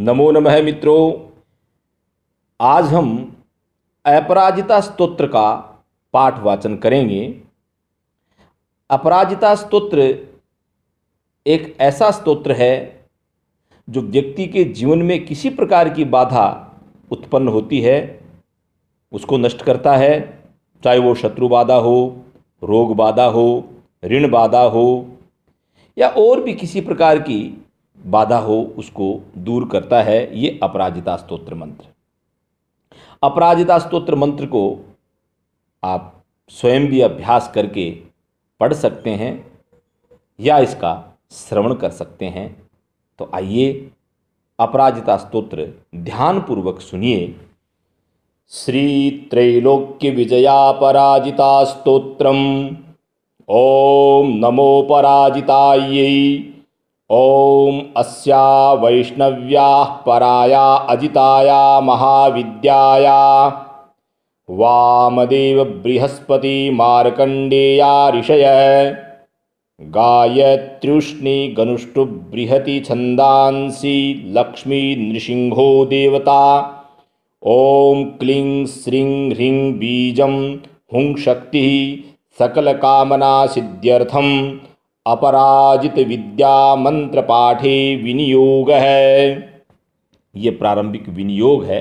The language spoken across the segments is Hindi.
नमो नमः मित्रों। आज हम अपराजिता स्तोत्र का पाठ वाचन करेंगे। अपराजिता स्तोत्र एक ऐसा स्तोत्र है जो व्यक्ति के जीवन में किसी प्रकार की बाधा उत्पन्न होती है, उसको नष्ट करता है, चाहे वो शत्रु बाधा हो, रोग बाधा हो, ऋण बाधा हो, या और भी किसी प्रकार की बाधा हो, उसको दूर करता है ये अपराजिता स्तोत्र मंत्र। अपराजिता स्तोत्र मंत्र को आप स्वयं भी अभ्यास करके पढ़ सकते हैं या इसका श्रवण कर सकते हैं। तो आइए अपराजिता स्तोत्र ध्यानपूर्वक सुनिए। श्री त्रैलोक्य विजया पराजिता स्तोत्रम। ओम नमो पराजितायै ओम अस्या वैष्णव्या पराया अजिताया महाविद्याया। वामदेव बृहस्पति मार्कंडेया ऋषय। गायत्र्युष्णि गनुष्टुबृहति छन्दांसि लक्ष्मी नृसिंहो देवता। ॐ क्लीं श्रीं ह्रीं बीजं हुं शक्तिः सकलकामनासिद्ध्यर्थम् अपराजित विद्या मंत्र पाठे विनियोग। है ये प्रारंभिक विनियोग है।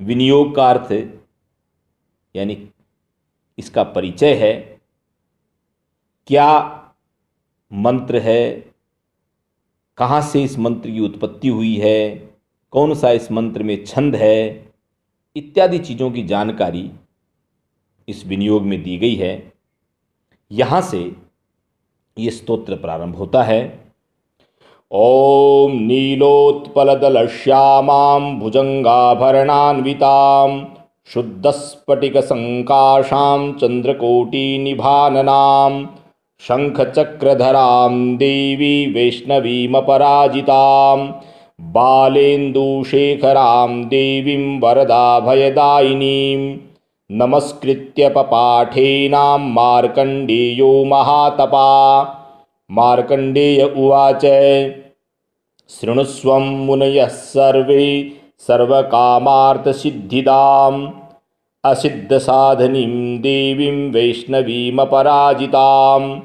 विनियोग का अर्थ, यानी इसका परिचय है, क्या मंत्र है, कहाँ से इस मंत्र की उत्पत्ति हुई है, कौन सा इस मंत्र में छंद है, इत्यादि चीज़ों की जानकारी इस विनियोग में दी गई है। यहाँ से ये स्तोत्र प्रारंभ होता है। ओम नीलोत्पलदलश्यामां भुजंगाभरणान्वितां, शुद्धस्फटिकसङ्काशां चन्द्रकोटिनिभाननां शङ्खचक्रधरां देवी वैष्णवीमपराजितां, बालेन्दुशेखरां देवीं वरदाभयदायिनीं नमस्कृत्य पपाठेनां मार्कण्डेयो महातपा। मार्कण्डेय उवाच शृणुस्वं मुनयः सर्वे सर्वकामार्थसिद्धिदाम्। असिद्धसाधनीं देवीं वैष्णवीमपराजिताम्।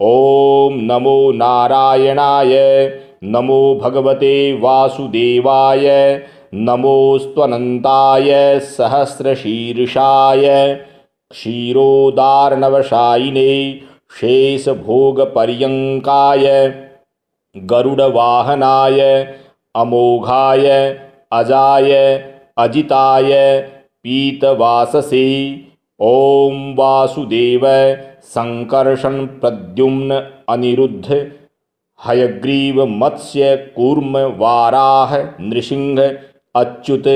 ॐ नमो नारायणाय नमो भगवते वासुदेवाय नमोस्त्वनन्ताय सहस्रशीर्षाय क्षीरोदार्णवशायिने शेषभोगपर्यङ्काय गरुडवाहनाय अमोघाय अजाय अजिताय पीतवाससे ॐ वासुदेव सङ्कर्षण प्रद्युम्न अनिरुद्ध हयग्रीव मत्स्य कूर्म वाराह नृसिंह अच्युत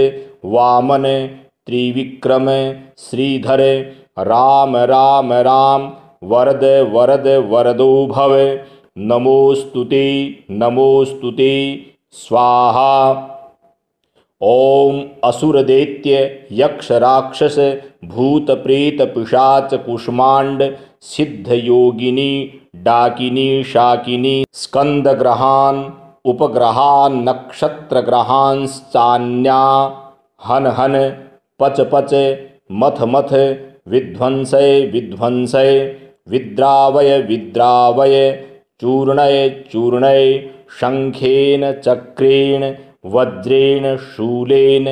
वामन त्रिविक्रम श्रीधर राम राम राम वरद वरद वरदो भव नमोस्तुते नमोस्तुते स्वाहा। ओम असुरदैत्य यक्ष राक्षस भूत प्रेत पिशाच कुष्मांड सिद्ध योगिनी डाकिनी शाकिनी स्कंदग्रहान उपग्रहान नक्षत्रग्रहांश्चान्या हन हन पच पच मथ मथ विध्वंसय विध्वंसय विद्रावय विद्रावय चूर्णय चूर्णय शङ्खेन चक्रेण वज्रेण शूलेन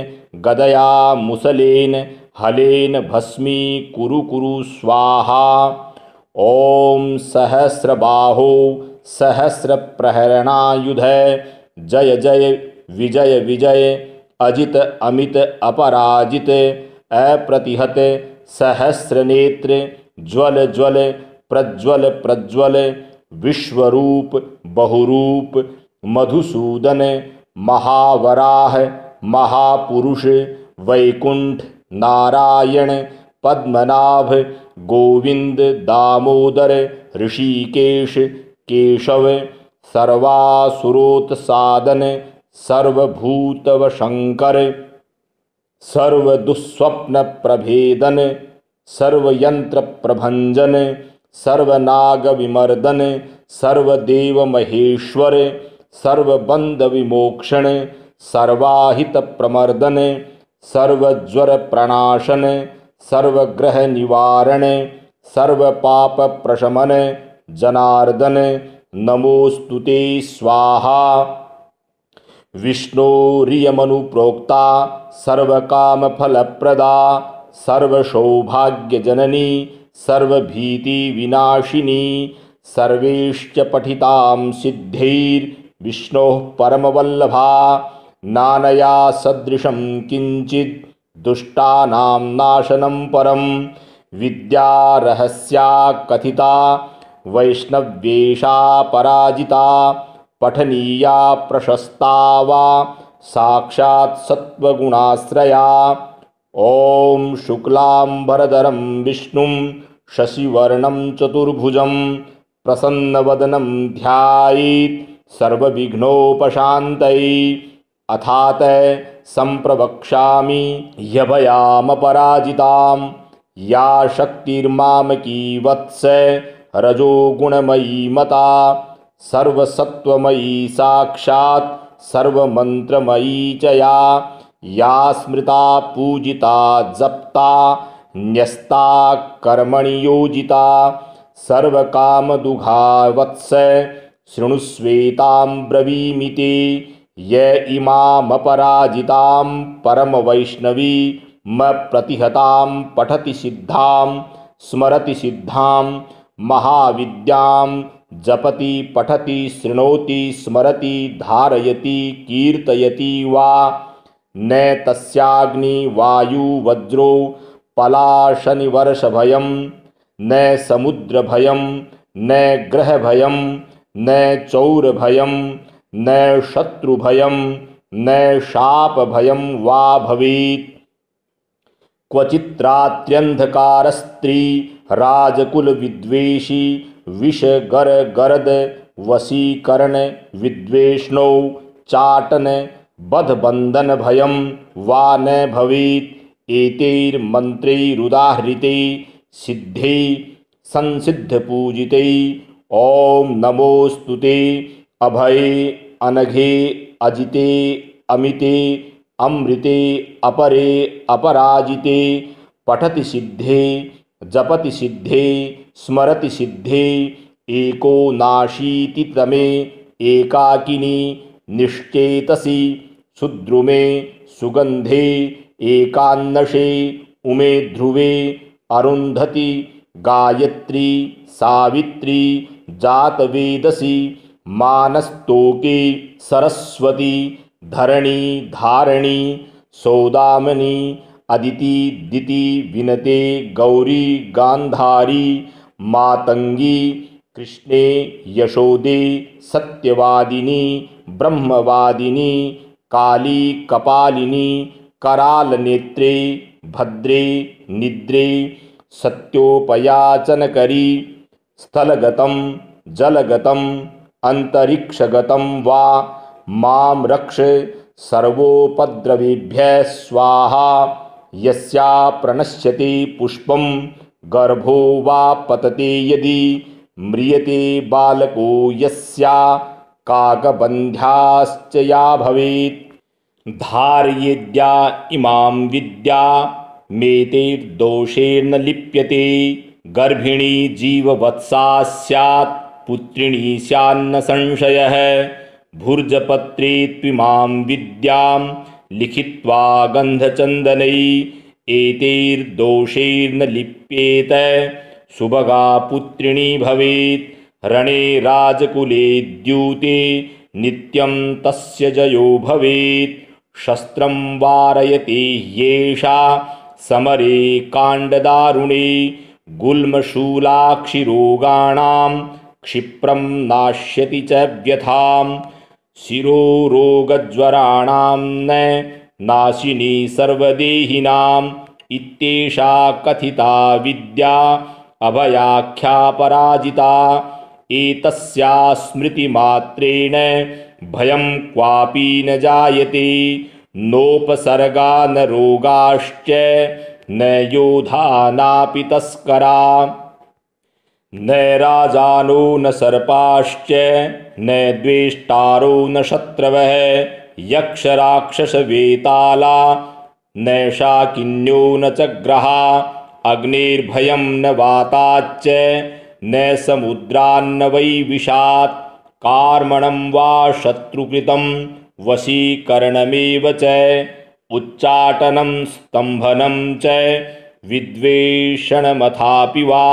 गदया मुसलेन हलेन भस्मी कुरु कुरु स्वाहा। ॐ सहस्रबाहो सहस्रप्रहरणायुध। जय जय, विजय विजय, अजित, अमित, अपराजित, अप्रतिहत, सहस्रनेत्र, ज्वल ज्वल, प्रज्वल प्रज्वल, विश्वरूप, बहुरूप, मधुसूदन, महावराह, महापुरुष, वैकुंठ, नारायण, पद्मनाभ, गोविंद, दामोदर, ऋषिकेश केशव सर्वासुरोत्सादन सर्वभूतवशंकर सर्वदुस्वप्नप्रभेदन सर्वयंत्रप्रभंजन सर्वनागविमर्दन, सर्वदेवमहेश्वर सर्वबंध विमोक्षण सर्वाहित प्रमर्दन सर्वज्वर प्रणाशन सर्वग्रह निवारण सर्व पाप प्रशमन जनार्दन नमोस्तुते स्वाहा। विष्णोरियमनुप्रोक्ता सर्वकामफलप्रदा सर्वसौभाग्यजननी सर्वभीतिविनाशिनी, सर्वेश्च पठितां सिद्धैर्विष्णोः परमवल्लभा, नानया सदृशं किञ्चित् दुष्टानां नाशनं परं विद्यारहस्या कथिता वैष्णव्येषा पराजिता पठनीया प्रशस्ता वा साक्षात् सत्त्वगुणाश्रया। ॐ शुक्लाम्बरधरं विष्णुं शशिवर्णं चतुर्भुजं प्रसन्नवदनं ध्यायेत् सर्वविघ्नोपशान्तये अथात सम्प्रवक्ष्यामि यभयामपराजितां या शक्तिर्मामकी वत्स रजोगुणमयी मता, सर्वसत्त्वमयी साक्षात्, सर्वमन्त्रमयी च या। या स्मृता पूजिता जप्ता, न्यस्ता कर्मणि योजिता। सर्वकामदुघा वत्स शृणुस्वेतां ब्रवीमिति य इमामपराजितां परमवैष्णवी, म प्रतिहतां पठति सिद्धां, स्मरति सिद्धां। महाविद्यां जपति पठति शृणोति स्मरति धारयति कीर्तयति वा न तस्याग्निवायुवज्रो पलाशनिवर्षभयं, न समुद्रभयं, न ग्रहभयं, न चौरभयं, न शत्रुभयं, न शापभयं वा भवेत्। क्वचित्रात्यन्धकारस्त्री राजकुलविद्वेषी विषगरगरद वशीकरण विद्वेष्णौ, चाटन बध बधबंधन भयम वा न भवेत्, एतैर्मन्त्रैरुदाहृते, सिद्धे संसिद्ध संसिद्धपूजिते, ॐ नमोस्तुते अभये अनघे, अजिते, अमिते, अमृते, अपरे, अपराजिते, पठति सिद्धे जपति सिद्धे, स्मरति सिद्धे, एको नाशीति तमे एकाकिनी, निश्चेतसी सुद्रुमे सुगंधे एकान्नशे, उमे ध्रुवे अरुंधति गायत्री, सावित्री, जातवेदसी, मानस्तोके, सरस्वती, धरणी, धारणी, सौदामनी अदिति, दिति, विनते, गौरी गांधारी मातंगी कृष्णे, यशोदे, सत्यवादिनी, ब्रह्मवादिनी, काली, कपालिनी कराल नेत्रे भद्रे, निद्रे, सत्योपयाचनकरी, स्थलगतं जलगतम् अन्तरिक्षगतं वा माँ रक्ष, सर्वोपद्रवेभ्यः स्वाहा। यस्या प्रणश्यते पुष्पं, गर्भो वा पतते यदि, म्रियते बालको यस्या काकबन्ध्याश्च या भवेत्। धारयेद्या इमां विद्या, मेतेर्दोषेण लिप्यते, गर्भिणी जीववत्सा स्यात्, पुत्रिणी स्यान्न संशयः। भुर्जपत्रे त्विमां विद्यां लिखित्वा गन्धचन्दनै एतैर्दोषैर्न लिप्येत सुभगा पुत्रिणी भवेत् रणे राजकुले द्यूते नित्यं तस्य जयो भवेत्। शस्त्रं वारयते ह्येषा समरे काण्डदारुणे गुल्मशूलाक्षिरोगाणां क्षिप्रं नाश्यति च व्यथां शिरोरोगज्वराणां न नाशिनी सर्वदेहिनाम् इत्येषा कथिता विद्या अभयाख्या पराजिता एतस्या स्मृतिमात्रेण भयं क्वापि न जायते। नोपसर्गा न रोगाश्च न योधा नापि तस्करा न राजानो न सर्पाश्च न द्वेष्टारो न शत्रवः यक्षराक्षसवेताला नैषाकिन्यो न च ग्रहा अग्निर्भयं न वाताच्च न समुद्रान्न वै विषात् कार्मणं वा शत्रुकृतं वशीकरणमेव च उच्चाटनं स्तम्भनं च विद्वेषणमथापि वा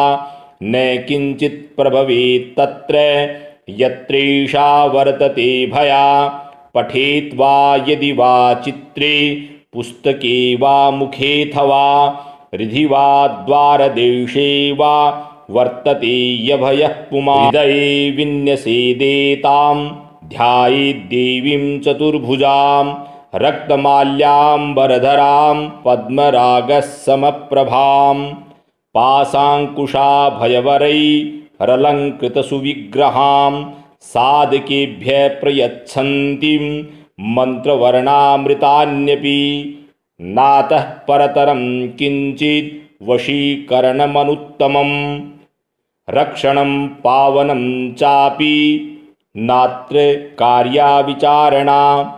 न किञ्चित् प्रभवेत् तत्र यत्रेषा वर्तते भया। पठेत् वा यदि वा चित्रे पुस्तके वा मुखेऽथवा हृदि वा द्वारदेशे वा वर्तते यभयः पुमादये विन्यसेदेतां ध्यायेद्देवीं चतुर्भुजां रक्तमाल्याम्बरधरां पद्मरागः समप्रभां पाशाङ्कुशाभयवरैरलङ्कृतसुविग्रहां साधकेभ्यः प्रयच्छन्तीं मन्त्रवर्णामृतान्यपि नातः परतरं किञ्चित् वशीकरणमनुत्तमम्। रक्षणं पावनं चापि नात्र कार्याविचारणा।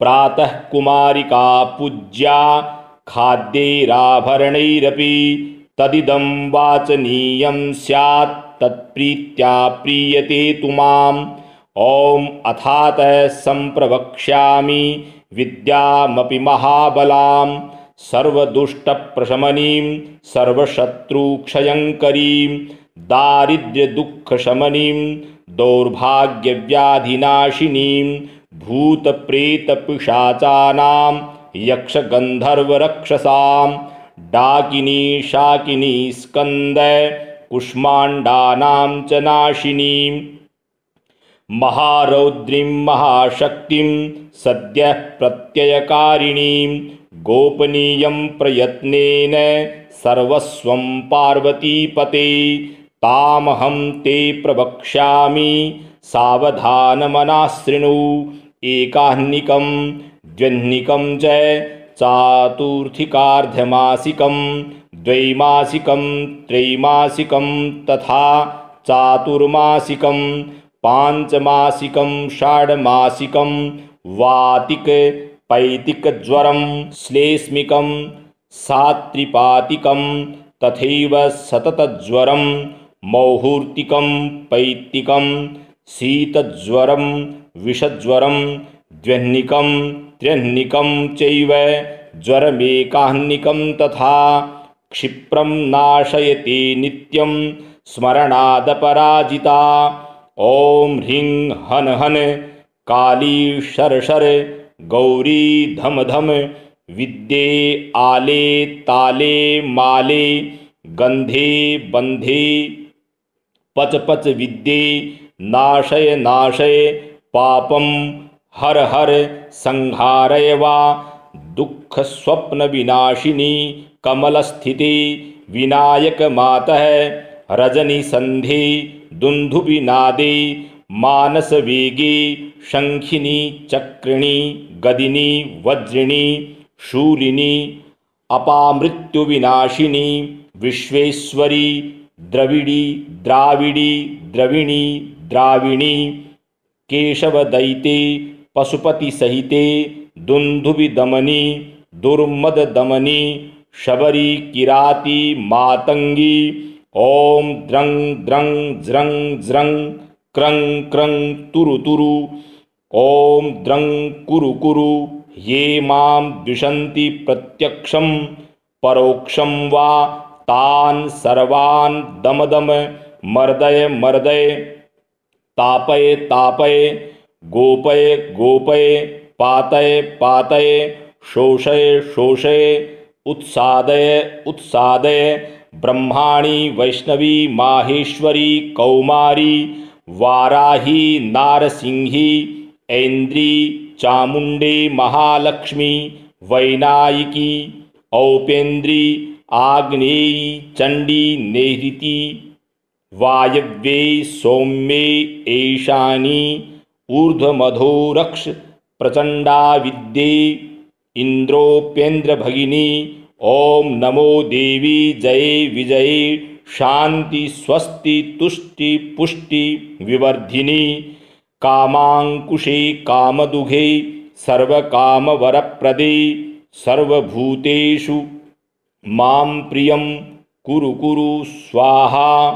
प्रातः कुमारिका पूज्या खाद्यैराभरणैरपि तदिदं वाचनीयं स्यात्, तत्प्रीत्या प्रीयते तु माम्। ॐ अथातः सम्प्रवक्ष्यामि, विद्यामपि महाबलां सर्वदुष्टप्रशमनीं सर्वशत्रुक्षयङ्करीं दारिद्र्यदुःखशमनीं दौर्भाग्यव्याधिनाशिनीं भूतप्रेतपिशाचानां यक्षगन्धर्वरक्षसां डाकिनी शाकिनी स्कन्द कुष्माण्डानां च नाशिनीं महारौद्रीं महाशक्तिं सद्यः प्रत्ययकारिणीं। गोपनीयं प्रयत्नेन सर्वस्वं पार्वतीपते। तामहं ते प्रवक्ष्यामि सावधानमनाशृणु एकाह्निकं द्व्यह्निकं च चातुर्थिकार्धमासिकं, द्वैमासिकं, त्रैमासिकं तथा चातुर्मासिकं, पाञ्चमासिकं, षाड्मासिकं वातिकपैतिकज्वरं श्लेष्मिकं सात्रिपातिकं तथैव सततज्वरं मौहूर्तिकं, पैत्तिकं, शीतज्वरं, विषज्वरं द्व्यह्निकं त्र्यह्निकं चैव ज्वरमेकाह्निकं तथा क्षिप्रं नाशयते नित्यं स्मरणादपराजिता। ॐ ह्रीं हन हन, काली शर शर, गौरी धम धम, विद्ये आले ताले माले गंधे बंधे पच पच विद्ये, नाशय नाशय पापम हर हर संहारय वा दुख स्वप्न विनाशिनी कमल स्थिति विनायक मातः रजनी संधि दुंधुबिनादे मानस वेगे शंखिनी चक्रिणी, गदिनी, वज्रिणी, शूलिनी, अपामृत्युविनाशिनी, विश्वेश्वरी, द्रविड़ी, द्राविड़ी, द्रविणी, द्राविणी केशवदैते पशुपति सहिते दुंधुबि दमनी, दुर्मद दमनी, शबरी किराती मातंगी, ओम द्रंग द्रंग ज्रंग ज्रंग क्रंग क्रंग तुरु तुरु, ओम द्रंग कुरु कुरु, ये माँ द्विषन्ति प्रत्यक्षं, परोक्षं वा तान् सर्वान् दमदम, मर्दय मर्दय, तापय तापय गोपय गोपय, पातय पातय, शोषय शोषय, उत्सादय उत्सादय, ब्रह्माणी, वैष्णवी, माहेश्वरी, कौमारी, वाराही, नारसिंही, ऐन्द्री चामुंडे महालक्ष्मी, वैनायिकी, औपेन्द्री, आग्नेयी चंडी नेहृति, वायव्ये, सौम्ये ऐशानी ऊर्ध्वमधोरक्ष प्रचंडा विद्ये इंद्रोप्येन्द्र भगिनी ओम नमो देवी, जय विजय। शांति, स्वस्ति, तुष्टि, पुष्टि, विवर्धिनी। कामांकुशे, कामदुघे, सर्वकामवरप्रदे। सर्वभूतेषु माँ प्रियं कुरु कुरु स्वाहा।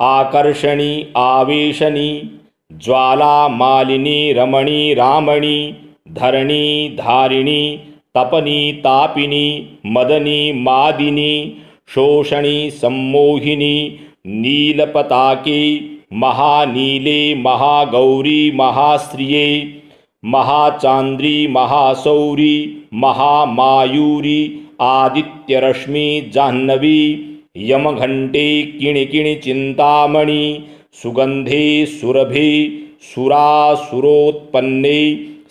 आकर्षणी, आवेशनी ज्वाला मालिनी रमणी, रामणी, धरणी, धारिणी, तपनी, तापिनी, मदनी, मादिनी, शोषणी, सम्मोहिनी, नीलपताके, महानीले, महागौरी महाश्रिये महाचांद्री, महासौरी, महामायूरी, आदित्यरश्मि, जाह्नवी यमघंटे किणिकिणि चिंतामणि सुगंधे, सुरभे, सुरासुरोत्पन्ने,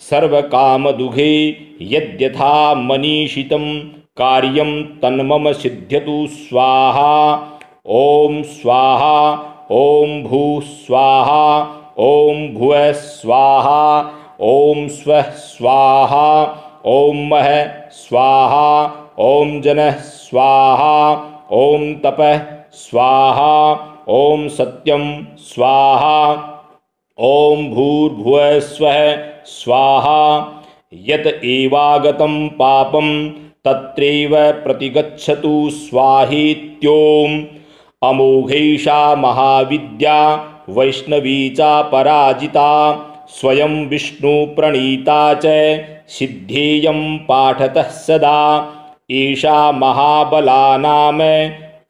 सर्वकामदुघे, यद्यथा मनीषितं कार्यं तन्मम सिद्ध्यतु स्वाहा। ॐ स्वाहा, ॐ भू स्वाहा, ॐ भुवः स्वाहा, ॐ स्वः स्वाहा, ॐ मह स्वाहा, ॐ जनः स्वाहा, ॐ तपः स्वाहा। ॐ सत्यं स्वाहा। ॐ भूर्भुवः स्वः स्वाहा। यत एवागतं पापं तत्रैव प्रतिगच्छतु स्वाहेत्योम्। अमोघैषा महाविद्या, वैष्णवी चा पराजिता, स्वयं विष्णुप्रणीता च, सिद्धेयं पाठतः सदा। एषा महाबला नाम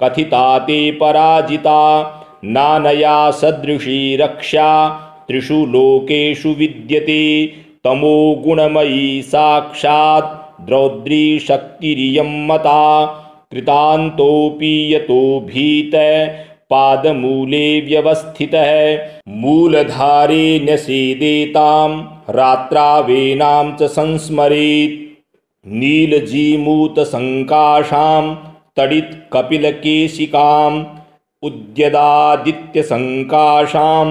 कथिता पराजिता, नानया सदृशी रक्षा, त्रिषु लोकेषु विद्यते, तमो गुणमयी साक्षात् द्रौद्री शक्तिरियं मता, कृतान्तोऽपि यतो भीत, पादमूले व्यवस्थितः, मूलधारे न्यसेदेतां रात्रावेनां च संस्मरेत् नीलजीमूतसङ्काशां तडित्कपिलकेशिकाम् उद्यदादित्यसङ्काशां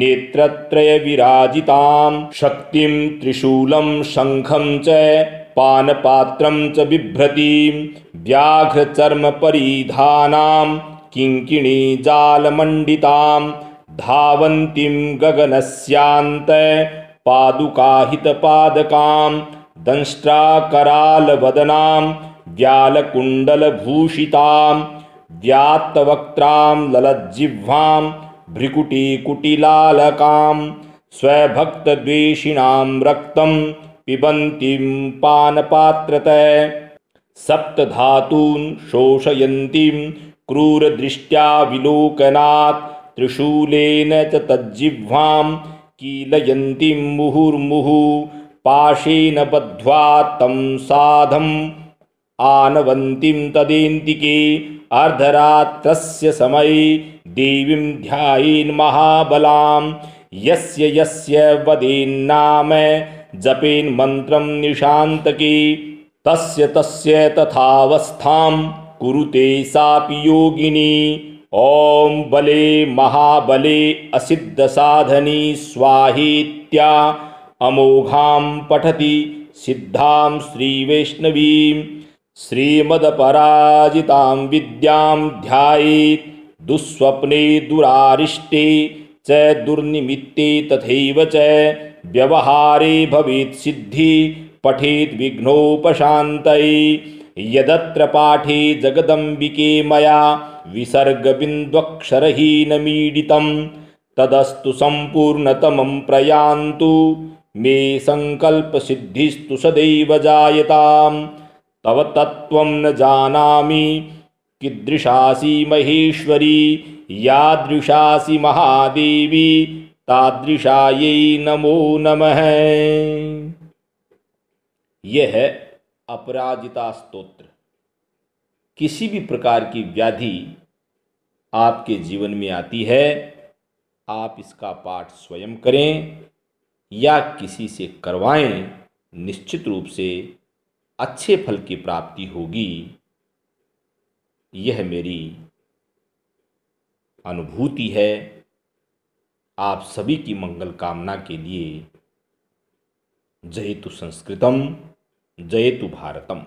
नेत्रत्रयविराजितां शक्तिं त्रिशूलं शङ्खं च पानपात्रं च बिभ्रतीं व्याघ्रचर्मपरिधानां किङ्किणीजालमण्डितां धावन्तीं गगनस्यान्त पादुकाहितपादकां दंष्ट्राकरालवदनां व्यालकुण्डलभूषितां व्यात्तवक्त्रां ललज्जिह्वां, भ्रिकुटीकुटिलालकां, स्वभक्तद्वेषिणां रक्तं पिबन्तीं पानपात्रत, सप्तधातून् शोषयन्तीं क्रूरदृष्ट्या विलोकनात् त्रिशूलेन च तज्जिह्वां कीलयन्तीं मुहुर्मुहुः, पाशेन बद्ध्वा तं साधम् आनवन्तीं तदेन्तिके अर्धरात्रस्य समये देवीं ध्यायेन्महाबलां यस्य यस्य वदेन्नाम जपेन्मन्त्रं निशान्तके तस्य तस्य तथावस्थां कुरुते सापि योगिनी। ॐ बले महाबले असिद्धसाधनी स्वाहेत्या। अमोघां पठति सिद्धां श्रीवैष्णवीं श्रीमदपराजितां विद्यां ध्यायेत् दुःस्वप्ने दुरारिष्टे, च दुर्निमित्ते तथैव च व्यवहारे भवेत् सिद्धि, पठेत् विघ्नोपशान्तये यदत्र पाठे जगदम्बिके मया विसर्गबिन्द्वक्षरहीनमीडितं तदस्तु सम्पूर्णतमं प्रयान्तु, मे सङ्कल्पसिद्धिस्तु सदैव जायतां तव तत्व न जानामि। कीदृशासी महेश्वरी, यादृशासी महादेवी, तादृशायै नमो नमः। यह है अपराजिता स्तोत्र। किसी भी प्रकार की व्याधि आपके जीवन में आती है, आप इसका पाठ स्वयं करें या किसी से करवाएँ, निश्चित रूप से अच्छे फल की प्राप्ति होगी। यह मेरी अनुभूति है। आप सभी की मंगल कामना के लिए जयतु संस्कृतम, जयतु भारतम।